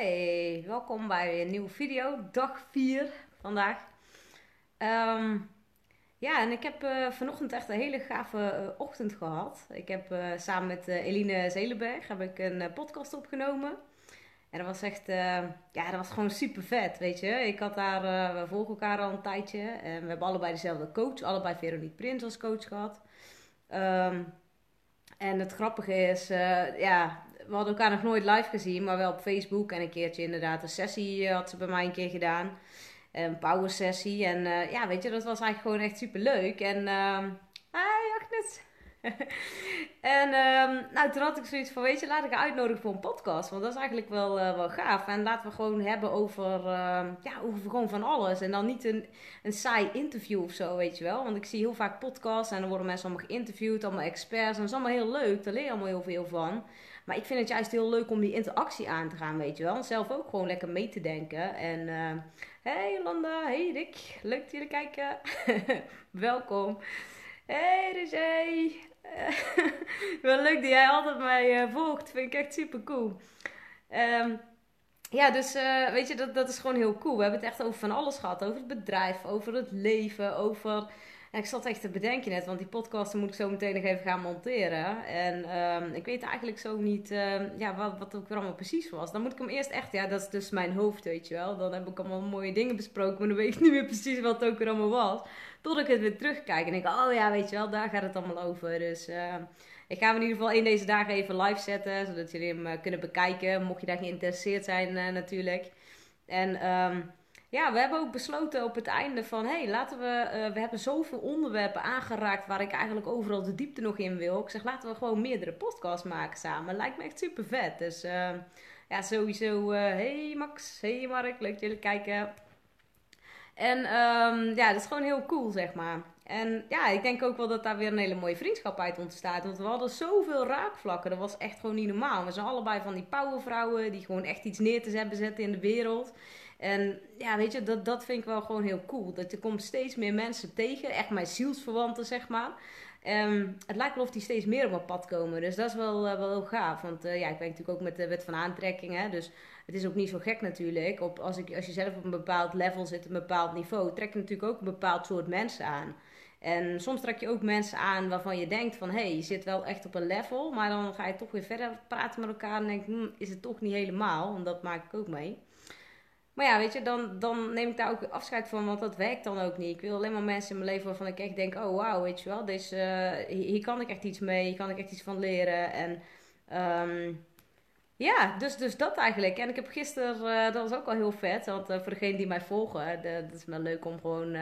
Hey, welkom bij een nieuwe video, dag 4 vandaag. Ehm, ja, en ik heb uh, vanochtend echt een hele gave uh, ochtend gehad. Ik heb uh, samen met Eline Zelenberg heb ik een podcast opgenomen. En dat was echt, ja, dat was gewoon super vet, weet je. Ik had daar, we volgen elkaar al een tijdje. En we hebben allebei dezelfde coach, allebei Veronique Prins als coach gehad. Um, en het grappige is, ja, we hadden elkaar nog nooit live gezien, maar wel op Facebook. En een keertje inderdaad een sessie uh, had ze bij mij een keer gedaan. Een power sessie. En uh, ja, weet je, dat was eigenlijk gewoon echt super leuk. En uh, hi Agnes. en um, nou, toen had ik zoiets van, weet je, laat ik haar uitnodigen voor een podcast. Want dat is eigenlijk wel, wel gaaf. En laten we gewoon hebben over, uh, ja, over gewoon van alles. En dan niet een, een saai interview of zo, weet je wel. Want ik zie heel vaak podcasts en dan worden mensen allemaal geïnterviewd, allemaal experts. En dat is allemaal heel leuk, daar leer je allemaal heel veel van. Maar ik vind het juist heel leuk om die interactie aan te gaan, weet je wel. En zelf ook gewoon lekker mee te denken. En uh, hey Jolanda, hey Rick, leuk dat jullie kijken. Welkom. Hey Roger. wel leuk dat jij altijd mij uh, volgt, vind ik echt super cool. Um, ja, dus uh, weet je, dat, dat is gewoon heel cool. We hebben het echt over van alles gehad. Over het bedrijf, over het leven, over ik zat echt te bedenken net, want die podcast moet ik zo meteen nog even gaan monteren. En um, ik weet eigenlijk zo niet um, ja, wat, wat ook allemaal precies was. Dan moet ik hem eerst echt, ja, dat is dus mijn hoofd, weet je wel. Dan heb ik allemaal mooie dingen besproken, maar dan weet ik niet meer precies wat het ook allemaal was. Tot ik het weer terugkijk en denk, oh ja, weet je wel, daar gaat het allemaal over. Dus uh, ik ga hem in ieder geval in deze dagen even live zetten, zodat jullie hem uh, kunnen bekijken. Mocht je daar geïnteresseerd zijn, uh, natuurlijk. En... Um, ja, we hebben ook besloten op het einde van... hé, hey, laten we... Uh, we hebben zoveel onderwerpen aangeraakt... waar ik eigenlijk overal de diepte nog in wil. Ik zeg, laten we gewoon meerdere podcasts maken samen. Lijkt me echt super vet. Dus uh, ja, sowieso... Uh, hey Max, hey Mark, leuk dat jullie kijken. En um, ja, dat is gewoon heel cool, zeg maar. En ja, ik denk ook wel dat daar weer een hele mooie vriendschap uit ontstaat. Want we hadden zoveel raakvlakken. Dat was echt gewoon niet normaal. We zijn allebei van die powervrouwen... die gewoon echt iets neer te zetten in de wereld... En ja, weet je, dat, dat vind ik wel gewoon heel cool. Dat je komt steeds meer mensen tegen, echt mijn zielsverwanten, zeg maar. Um, het lijkt wel of die steeds meer op mijn pad komen. Dus dat is wel, uh, wel heel gaaf. Want uh, ja, ik werk natuurlijk ook met de wet van aantrekking. Hè? Dus het is ook niet zo gek natuurlijk. Op, als, ik, als je zelf op een bepaald level zit, een bepaald niveau, trek je natuurlijk ook een bepaald soort mensen aan. En soms trek je ook mensen aan waarvan je denkt van... hé, hey, je zit wel echt op een level. Maar dan ga je toch weer verder praten met elkaar en denk hm, is het toch niet helemaal? En dat maak ik ook mee. Maar ja, weet je, dan, dan neem ik daar ook afscheid van, want dat werkt dan ook niet. Ik wil alleen maar mensen in mijn leven waarvan ik echt denk, oh wauw, weet je wel, deze, uh, hier kan ik echt iets mee, hier kan ik echt iets van leren. En um, ja, dus, dus dat eigenlijk. En ik heb gisteren, uh, dat was ook al heel vet, want uh, voor degenen die mij volgen, dat is wel leuk om gewoon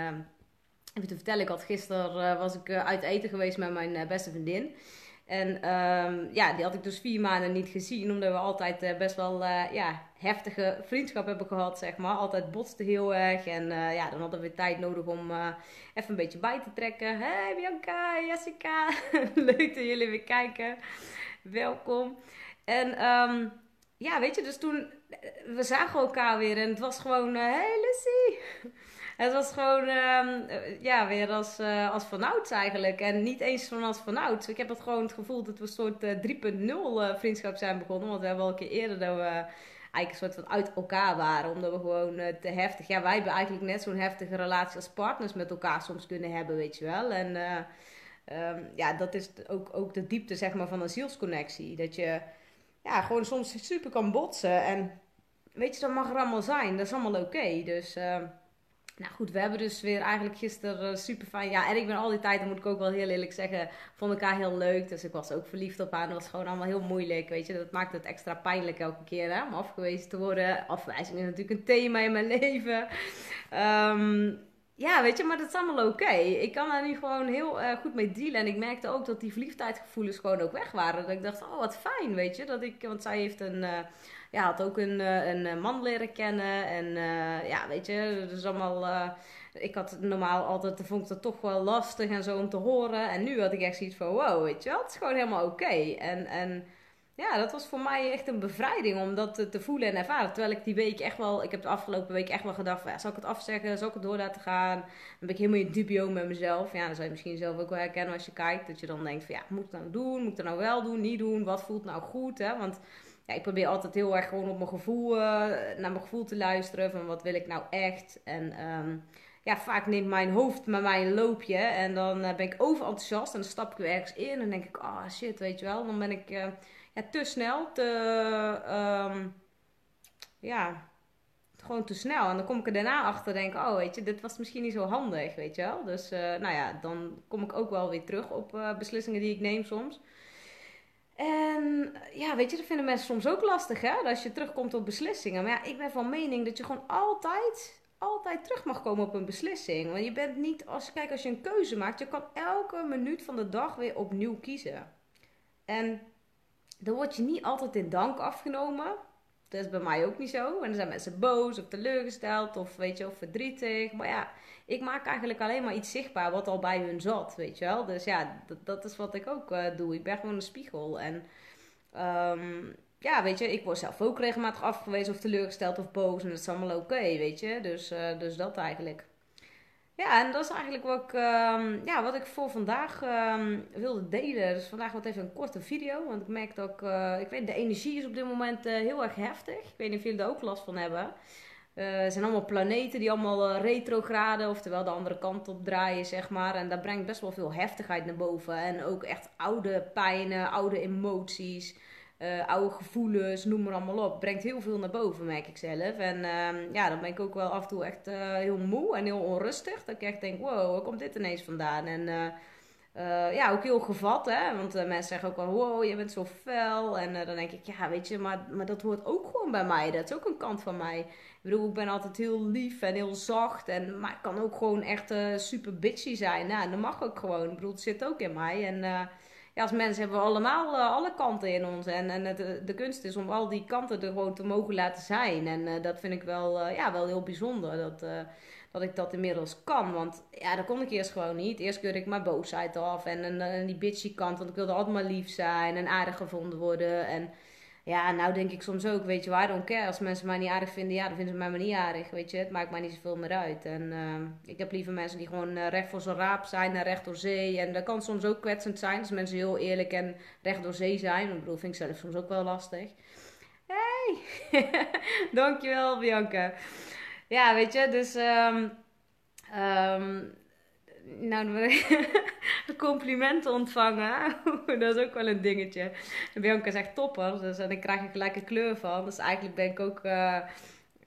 even te vertellen. Ik had gisteren, was ik uit eten geweest met mijn beste vriendin. En um, ja, die had ik dus vier maanden niet gezien, omdat we altijd uh, best wel uh, ja, heftige vriendschap hebben gehad, zeg maar. Altijd botste heel erg. En uh, ja, dan hadden we tijd nodig om even een beetje bij te trekken. Hey Bianca, Jessica, leuk dat jullie weer kijken. Welkom. En um, ja, weet je, dus toen, we zagen elkaar weer en het was gewoon, hey Lucy. Het was gewoon, uh, ja, weer als, uh, als vanouds eigenlijk. En niet eens van als vanouds. Ik heb het gewoon het gevoel dat we een soort uh, 3.0 vriendschap zijn begonnen. Want we hebben al een keer eerder dat we eigenlijk een soort van uit elkaar waren. Omdat we gewoon te heftig... Ja, wij hebben eigenlijk net zo'n heftige relatie als partners met elkaar soms kunnen hebben, weet je wel. En um, ja, dat is ook, ook de diepte, zeg maar, van een zielsconnectie. Dat je ja, gewoon soms super kan botsen. En weet je, dat mag er allemaal zijn. Dat is allemaal oké. Dus... Uh, nou goed, we hebben dus weer eigenlijk gisteren uh, super fijn. Ja, en ik ben al die tijd, dat moet ik ook wel heel eerlijk zeggen, vond elkaar heel leuk. Dus ik was ook verliefd op haar. Dat was gewoon allemaal heel moeilijk, weet je. Dat maakt het extra pijnlijk elke keer, om afgewezen te worden. Afwijzing is natuurlijk een thema in mijn leven. Um, ja, weet je, maar dat is allemaal oké. Ik kan daar nu gewoon heel uh, goed mee dealen. En ik merkte ook dat die verliefdheidsgevoelens gewoon ook weg waren. Dat ik dacht, oh wat fijn, weet je. Dat ik, want zij heeft een... Uh, ja, had ook een, eh, een eh, man leren kennen. En ja, weet je, dat is allemaal. Ik had normaal altijd, vond ik dat toch wel lastig en zo om te horen. En nu had ik echt zoiets van: wow, weet je wel, het is gewoon helemaal oké. En, en ja, dat was voor mij echt een bevrijding om dat te, voelen en ervaren. Terwijl ik die week echt wel, ik heb de afgelopen week echt wel gedacht: ja, zal ik het afzeggen? Zal ik het door laten gaan? Dan ben ik helemaal in dubio met mezelf. Ja, dan zou je misschien zelf ook wel herkennen als je kijkt. Dat je dan denkt: van ja, moet ik het nou doen? Moet ik het nou wel doen? Niet doen? Wat voelt nou goed? Hè? Want ja, ik probeer altijd heel erg gewoon op mijn gevoel, uh, naar mijn gevoel te luisteren. Van wat wil ik nou echt? En ehm, ja, vaak neemt mijn hoofd met mij een loopje. En dan ben ik overenthousiast. En dan stap ik weer ergens in. En denk ik, ah oh, shit, weet je wel. Dan ben ik ja, te snel, te... Um, ja, gewoon te snel. En dan kom ik er daarna achter denk oh weet je, dit was misschien niet zo handig, weet je wel. Dus uh, nou ja, dan kom ik ook wel weer terug op uh, beslissingen die ik neem soms. En ja, weet je, dat vinden mensen soms ook lastig, hè? Als je terugkomt op beslissingen. Maar ja, ik ben van mening dat je gewoon altijd, altijd terug mag komen op een beslissing. Want je bent niet, als je kijkt, als je een keuze maakt, je kan elke minuut van de dag weer opnieuw kiezen. En dan word je niet altijd in dank afgenomen. Dat is bij mij ook niet zo. En dan zijn mensen boos of teleurgesteld of weet je, of verdrietig. Maar ja, ik maak eigenlijk alleen maar iets zichtbaar wat al bij hun zat, weet je wel. Dus ja, dat, dat is wat ik ook uh, doe. Ik ben gewoon een spiegel. En um, ja, weet je, ik word zelf ook regelmatig afgewezen of teleurgesteld of boos. En dat is allemaal oké, weet je. Dus, uh, dus dat eigenlijk. Ja, en dat is eigenlijk wat ik, um, ja, wat ik voor vandaag um, wilde delen. Dus vandaag wordt even een korte video. Want ik merk dat ik, ik weet, de energie is op dit moment uh, heel erg heftig. Ik weet niet of jullie daar ook last van hebben. Uh, er zijn allemaal planeten die allemaal retrograde, oftewel de andere kant op draaien, zeg maar. En dat brengt best wel veel heftigheid naar boven. En ook echt oude pijnen, oude emoties uh, oude gevoelens, noem maar allemaal op. Brengt heel veel naar boven, merk ik zelf. En uh, ja, dan ben ik ook wel af en toe echt uh, heel moe en heel onrustig. Dat ik echt denk, wow, waar komt dit ineens vandaan? En eh, ja, ook heel gevat, hè. Want mensen zeggen ook wel, wow, je bent zo fel. En dan denk ik, ja, weet je, maar, maar dat hoort ook gewoon bij mij. Dat is ook een kant van mij. Ik bedoel, ik ben altijd heel lief en heel zacht. En, maar ik kan ook gewoon echt super bitchy zijn. Nou, dat mag ook gewoon. Ik bedoel, het zit ook in mij. En als mensen hebben we allemaal uh, alle kanten in ons. En, en het, de kunst is om al die kanten er gewoon te mogen laten zijn. En uh, dat vind ik wel, ja, wel heel bijzonder. Dat, dat ik dat inmiddels kan. Want ja, dat kon ik eerst gewoon niet. Eerst keurde ik mijn boosheid af. En, en, en die bitchy kant. Want ik wilde altijd maar lief zijn en aardig gevonden worden. En ja, nou denk ik soms ook, weet je, waar don't. Als mensen mij niet aardig vinden, ja, dan vinden ze mij maar niet aardig, weet je. Het maakt mij niet zoveel meer uit. En uh, ik heb liever mensen die gewoon uh, recht voor zijn raap zijn en recht door zee. En dat kan soms ook kwetsend zijn, als mensen heel eerlijk en recht door zee zijn. Ik bedoel, vind ik zelf soms ook wel lastig. Hey, dankjewel Bianca. Ja, weet je, dus... Um, um, nou, complimenten ontvangen, dat is ook wel een dingetje. Bianca zegt topper, dus dan krijg ik gelijk een kleur van. Dus eigenlijk ben ik ook uh,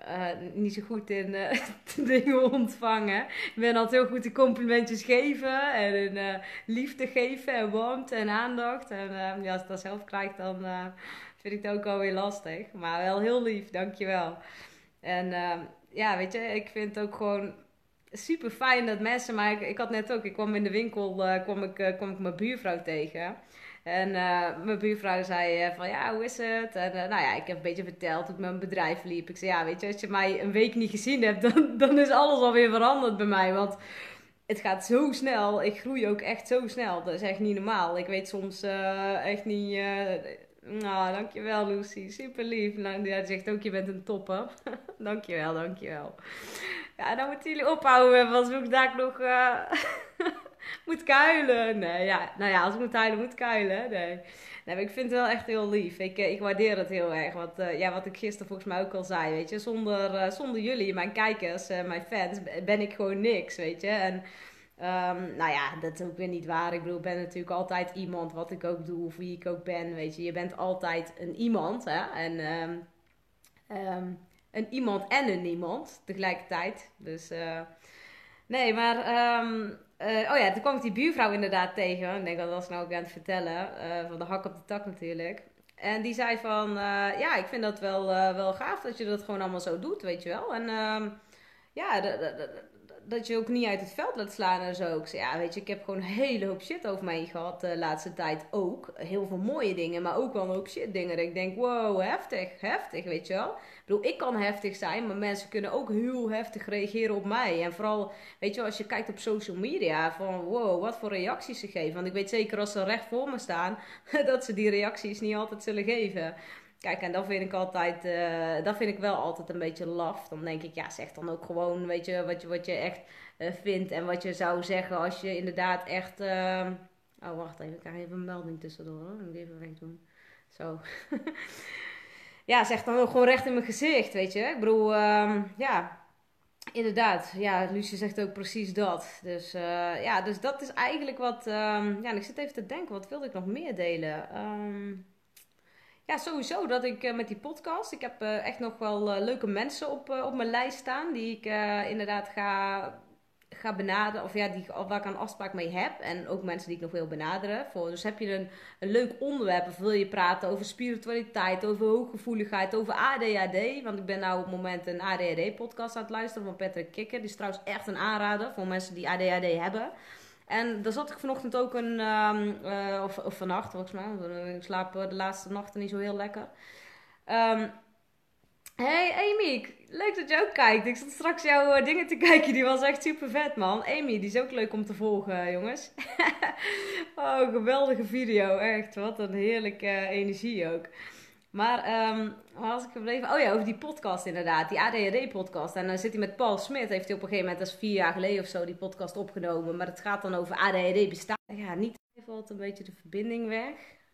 uh, niet zo goed in uh, dingen ontvangen. Ik ben altijd heel goed in complimentjes geven en liefde geven en warmte en aandacht. En ja, als ik dat zelf krijg, dan vind ik dat ook alweer lastig. Maar wel heel lief, dankjewel. En ja, weet je, ik vind ook gewoon super fijn dat mensen mij. Ik, had net ook, ik kwam in de winkel, uh, kwam, ik, uh, ik mijn buurvrouw tegen. En uh, mijn buurvrouw zei van ja, hoe is het? En nou ja, ik heb een beetje verteld hoe mijn bedrijf liep. Ik zei ja, weet je, als je mij een week niet gezien hebt, dan, dan is alles alweer veranderd bij mij. Want het gaat zo snel. Ik groei ook echt zo snel. Dat is echt niet normaal. Ik weet soms echt niet. nou, dankjewel Lucy. Super lief. Nou, die zegt ook, je bent een topper. dankjewel, dankjewel. Ja, dan moeten jullie ophouden want ik daar nog uh, moet kuilen. Nee, ja, nou ja, als ik moet huilen, moet ik kuilen. Nee. nee, ik vind het wel echt heel lief. Ik, ik waardeer het heel erg. Want uh, ja, wat ik gisteren volgens mij ook al zei, weet je. Zonder, zonder jullie, mijn kijkers, mijn fans, ben ik gewoon niks, weet je. En um, nou ja, dat is ook weer niet waar. Ik bedoel, ik ben natuurlijk altijd iemand, wat ik ook doe, of wie ik ook ben, weet je. Je bent altijd een iemand, hè. En... Um, um, een iemand en een niemand tegelijkertijd. Dus uh, nee, maar um, oh ja, toen kwam ik die buurvrouw inderdaad tegen. Ik denk dat was nou ook aan het vertellen. Uh, van de hak op de tak natuurlijk. En die zei van, ja, ik vind dat wel, wel gaaf dat je dat gewoon allemaal zo doet, weet je wel. En um, ja, dat je ook niet uit het veld laat slaan en zo. Ik zei, ja, weet je, ik heb gewoon een hele hoop shit over mij gehad de laatste tijd ook. Heel veel mooie dingen, maar ook wel een hoop shit dingen. Ik denk, wow, heftig, heftig, weet je wel. Bedoel, ik kan heftig zijn, maar mensen kunnen ook heel heftig reageren op mij. En vooral, weet je als je kijkt op social media, van wow, wat voor reacties ze geven. Want ik weet zeker als ze recht voor me staan, dat ze die reacties niet altijd zullen geven. Kijk, en dat vind ik altijd, uh, dat vind ik wel altijd een beetje laf. Dan denk ik, ja, zeg dan ook gewoon, weet je, wat je, wat je echt uh, vindt en wat je zou zeggen als je inderdaad echt. Uh... Oh, wacht even, ik krijg even een melding tussendoor. Hoor. Ik moet even weg doen. Zo. ja, zegt dan ook gewoon recht in mijn gezicht, weet je. Ik bedoel, ehm, ja, inderdaad. Ja, Lucie zegt ook precies dat. Dus uh, ja, dus dat is eigenlijk wat... Um, ja, ik zit even te denken, wat wilde ik nog meer delen? Um, ja, sowieso dat ik uh, met die podcast... Ik heb uh, echt nog wel leuke mensen op, op mijn lijst staan... die ik inderdaad ga ga benaderen, of ja, die, waar ik een afspraak mee heb. En ook mensen die ik nog wil benaderen. Voor, dus heb je een, een leuk onderwerp, of wil je praten over spiritualiteit, over hooggevoeligheid, over ADHD. Want ik ben nou op het moment een ADHD-podcast aan het luisteren van Patrick Kikker. Die is trouwens echt een aanrader voor mensen die ADHD hebben. En daar zat ik vanochtend ook een, um, uh, of, of vannacht volgens mij, ik slaap de laatste nachten niet zo heel lekker. Um, Hey Amy, leuk dat je ook kijkt. Ik zat straks jouw uh, dingen te kijken, die was echt super vet man. Amy, die is ook leuk om te volgen jongens. oh, geweldige video, echt. Wat een heerlijke uh, energie ook. Maar um, waar was ik gebleven? Oh ja, over die podcast inderdaad, die ADHD-podcast. En dan zit hij met Paul Smit, heeft hij op een gegeven moment, dat is vier jaar geleden of zo, die podcast opgenomen. Maar het gaat dan over ADHD bestaan. Ja, niet valt een beetje de verbinding weg.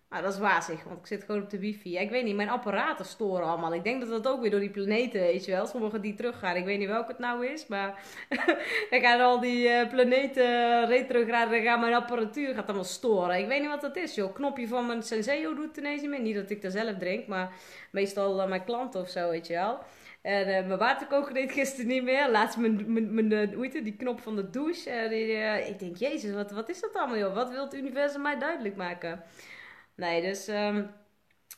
Nou, dat is wazig, want ik zit gewoon op de wifi. Ik weet niet, mijn apparaten storen allemaal. Ik denk dat dat ook weer door die planeten, weet je wel. Sommige die teruggaan. Ik weet niet welke het nou is, maar dan gaan al die uh, planeten retrograde, dan gaat mijn apparatuur gaat allemaal storen. Ik weet niet wat dat is, joh. Knopje van mijn Senseo doet ineens niet meer. Niet dat ik er zelf drink, maar meestal uh, mijn klanten of zo, weet je wel. En uh, mijn waterkoker deed gisteren niet meer. Laatst mijn, mijn, mijn het, die knop van de douche. Die, ik denk, jezus, wat, wat is dat allemaal, joh? Wat wil het universum mij duidelijk maken? Nee, dus... Um,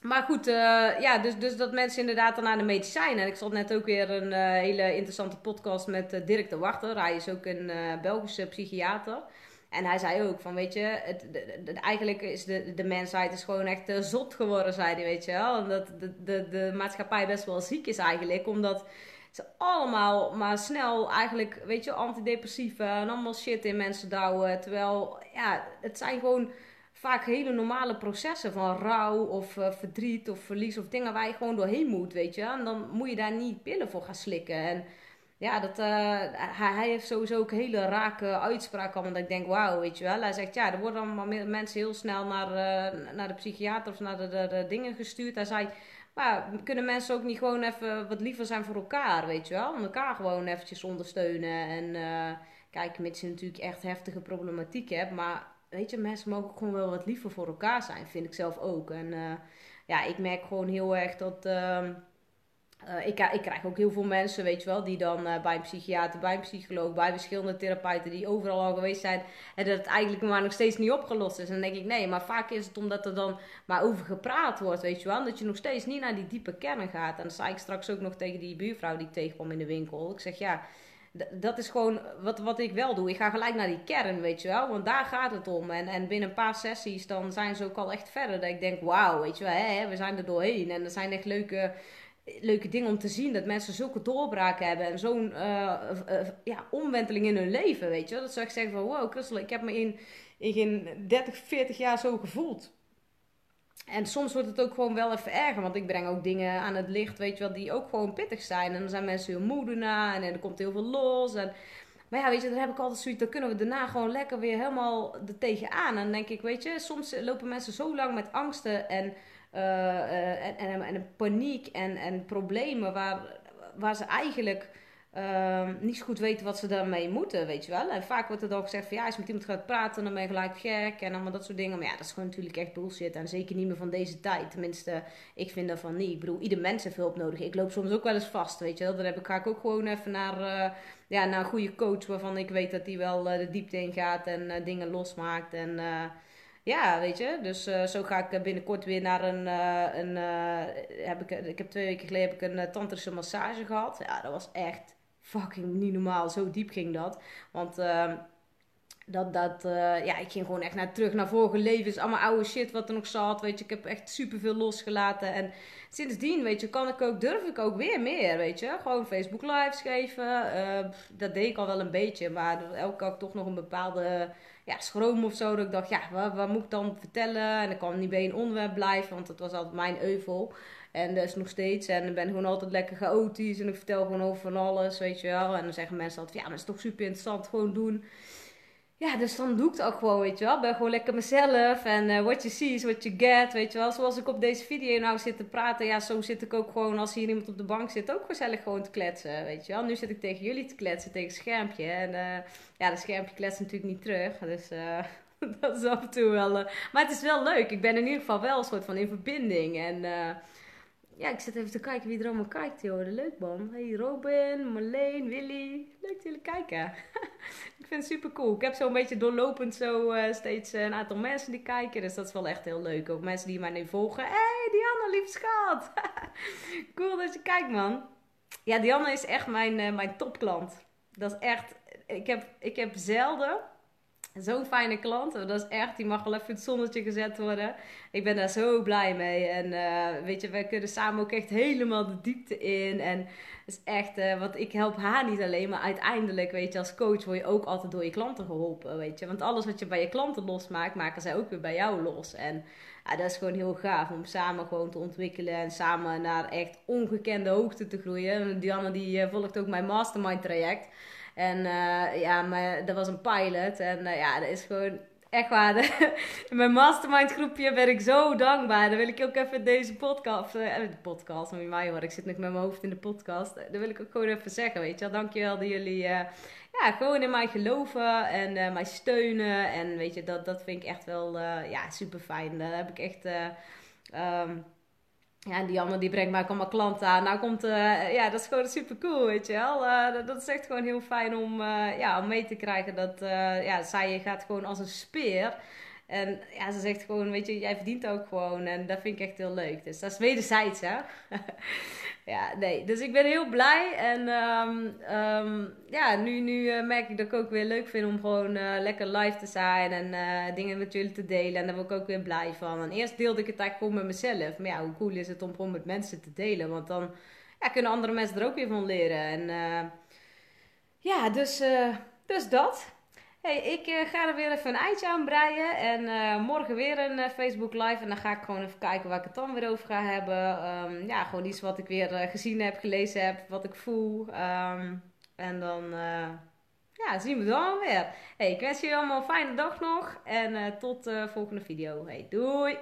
maar goed, uh, ja, dus, dus dat mensen inderdaad dan naar de medicijnen. En ik zat net ook weer een uh, hele interessante podcast met uh, Dirk de Wachter. Hij is ook een Belgische psychiater. En hij zei ook van, weet je, het, eigenlijk is de, de mensheid is gewoon echt zot geworden, zei hij, weet je wel. En dat de, de, de maatschappij best wel ziek is eigenlijk, omdat ze allemaal maar snel eigenlijk, weet je, antidepressiva en allemaal shit in mensen douwen. Terwijl, ja, het zijn gewoon vaak hele normale processen van rouw of uh, verdriet of verlies of dingen waar je gewoon doorheen moet, weet je. En dan moet je daar niet pillen voor gaan slikken. En ja, dat, uh, hij, hij, heeft sowieso ook hele rake uitspraken. Want ik denk, wauw, weet je wel. Hij zegt, ja, er worden allemaal mensen heel snel naar, uh, naar de psychiater of naar de, dingen gestuurd. Hij zei, maar kunnen mensen ook niet gewoon even wat liever zijn voor elkaar, weet je wel. Om elkaar gewoon eventjes ondersteunen. En kijk, mits je natuurlijk echt heftige problematiek hebt, maar weet je, mensen mogen gewoon wel wat liever voor elkaar zijn, vind ik zelf ook. En uh, ja, ik merk gewoon heel erg dat. Uh, ik, ik, krijg ook heel veel mensen, weet je wel, die dan bij een psychiater, bij een psycholoog, bij verschillende therapeuten die overal al geweest zijn. En dat het eigenlijk maar nog steeds niet opgelost is. En dan denk ik, nee, maar vaak is het omdat er dan maar over gepraat wordt, weet je wel. Dat je nog steeds niet naar die diepe kern gaat. En dat zei ik straks ook nog tegen die buurvrouw die ik tegenkwam in de winkel. Ik zeg, ja, dat is gewoon wat, wat ik wel doe. Ik ga gelijk naar die kern, weet je wel. Want daar gaat het om. En, en binnen een paar sessies dan zijn ze ook al echt verder. Dat ik denk, wauw, weet je wel, hè, we zijn er doorheen. En er zijn echt leuke, leuke dingen om te zien. Dat mensen zulke doorbraken hebben. En zo'n uh, uh, ja, omwenteling in hun leven, weet je wel. Dat ze echt zeggen van, wow, Christel, ik heb me in, in geen 30, 40 jaar zo gevoeld. En soms wordt het ook gewoon wel even erger. Want ik breng ook dingen aan het licht, weet je wel, die ook gewoon pittig zijn. En dan zijn mensen heel moe daarna. En, er komt heel veel los. En, maar ja, weet je, dan heb ik altijd zoiets. Dan kunnen we daarna gewoon lekker weer helemaal er tegenaan. En dan denk ik, weet je, soms lopen mensen zo lang met angsten en, uh, en, en, en, paniek en, en problemen. Waar, waar ze eigenlijk uh, niet zo goed weten wat ze daarmee moeten, weet je wel. En vaak wordt er dan gezegd van ja, als je met iemand gaat praten, dan ben je gelijk gek en allemaal dat soort dingen. Maar ja, dat is gewoon natuurlijk echt bullshit en zeker niet meer van deze tijd. Tenminste, ik vind daarvan niet. Ik bedoel, ieder mens heeft hulp nodig. Ik loop soms ook wel eens vast, weet je wel. Dan heb ik, ga ik ook gewoon even naar, uh, ja, naar een goede coach waarvan ik weet dat die wel uh, de diepte in gaat en uh, dingen losmaakt en... Ja, weet je. Dus zo ga ik binnenkort weer naar een. Een heb ik, ik heb twee weken geleden heb ik een tantrische massage gehad. Ja, dat was echt fucking niet normaal. Zo diep ging dat. Want uh, dat, dat, uh, ja, ik ging gewoon echt naar, terug naar vorige levens. Allemaal oude shit wat er nog zat. Weet je, ik heb echt superveel losgelaten. En sindsdien, weet je, kan ik ook, durf ik ook weer meer, weet je. Gewoon Facebook lives geven. Uh, dat deed ik al wel een beetje. Maar elke keer toch nog een bepaalde ja, schroom of zo. Dat ik dacht, ja, wat, wat moet ik dan vertellen? En ik kan niet bij een onderwerp blijven, want dat was altijd mijn euvel. En dat is nog steeds. En ik ben gewoon altijd lekker chaotisch. En ik vertel gewoon over van alles, weet je wel. En dan zeggen mensen altijd, ja, maar het is toch super interessant, gewoon doen. Ja, dus dan doe ik het ook gewoon, weet je wel. Ben gewoon lekker mezelf. En uh, what you see is what you get, weet je wel. Zoals ik op deze video nou zit te praten. Ja, zo zit ik ook gewoon als hier iemand op de bank zit. Ook gezellig gewoon te kletsen, weet je wel. Nu zit ik tegen jullie te kletsen, tegen het schermpje. En uh, ja, dat schermpje kletst natuurlijk niet terug. Dus uh, dat is af en toe wel... maar het is wel leuk. Ik ben in ieder geval wel een soort van in verbinding. En ja, ik zit even te kijken wie er allemaal kijkt, joh. Leuk, man. Hey, Robin, Marleen, Willy. Leuk dat jullie kijken. ik vind het super cool. Ik heb zo'n beetje doorlopend zo uh, steeds een aantal mensen die kijken. Dus dat is wel echt heel leuk. Ook mensen die mij nu volgen. hey, Diana, lief schat. cool dat je kijkt, man. Ja, Diana is echt mijn, uh, mijn topklant. Dat is echt... Ik heb, ik heb zelden Zo'n fijne klant. Dat is echt, die mag wel even het zonnetje gezet worden. Ik ben daar zo blij mee. En uh, weet je, wij kunnen samen ook echt helemaal de diepte in. En het is echt, uh, want ik help haar niet alleen, maar uiteindelijk, weet je, als coach word je ook altijd door je klanten geholpen, weet je. Want alles wat je bij je klanten losmaakt, maken zij ook weer bij jou los. En ja, dat is gewoon heel gaaf om samen gewoon te ontwikkelen en samen naar echt ongekende hoogte te groeien. Diana die uh, volgt ook mijn mastermind traject. En uh, ja, maar dat was een pilot. En uh, ja, dat is gewoon echt waar. mijn mastermind groepje ben ik zo dankbaar. Dan wil ik ook even deze podcast, uh, de podcast, maar mij hoor, ik zit nog met mijn hoofd in de podcast. Dat wil ik ook gewoon even zeggen, weet je wel. Dankjewel dat jullie ja, gewoon in mij geloven en mij steunen. En weet je, dat, dat vind ik echt wel ja, super fijn. Daar heb ik echt... Um, ja, en die die brengt mij ook allemaal klanten aan. Nou komt, uh, ja, dat is gewoon super cool, weet je wel. Uh, dat, is echt gewoon heel fijn om, uh, ja, om mee te krijgen dat, ja, zij gaat gewoon als een speer. En ja, ze zegt gewoon, weet je, jij verdient ook gewoon. En dat vind ik echt heel leuk. Dus dat is wederzijds, hè. ja, nee. Dus ik ben heel blij. En um, um, ja, nu, nu uh, merk ik dat ik ook weer leuk vind om gewoon uh, lekker live te zijn. En uh, dingen met jullie te delen. En daar word ik ook weer blij van. En eerst deelde ik het eigenlijk gewoon met mezelf. Maar ja, hoe cool is het om gewoon met mensen te delen. Want dan ja, kunnen andere mensen er ook weer van leren. En ja, dus, dus dat. Hey, ik uh, ga er weer even een eitje aan breien. En uh, morgen weer een uh, Facebook Live. En dan ga ik gewoon even kijken waar ik het dan weer over ga hebben. Um, ja, gewoon iets wat ik weer gezien heb, gelezen heb, wat ik voel. Um, en dan ja, zien we dan weer. Hey, ik wens jullie allemaal een fijne dag nog. En tot de volgende video. Hey, doei!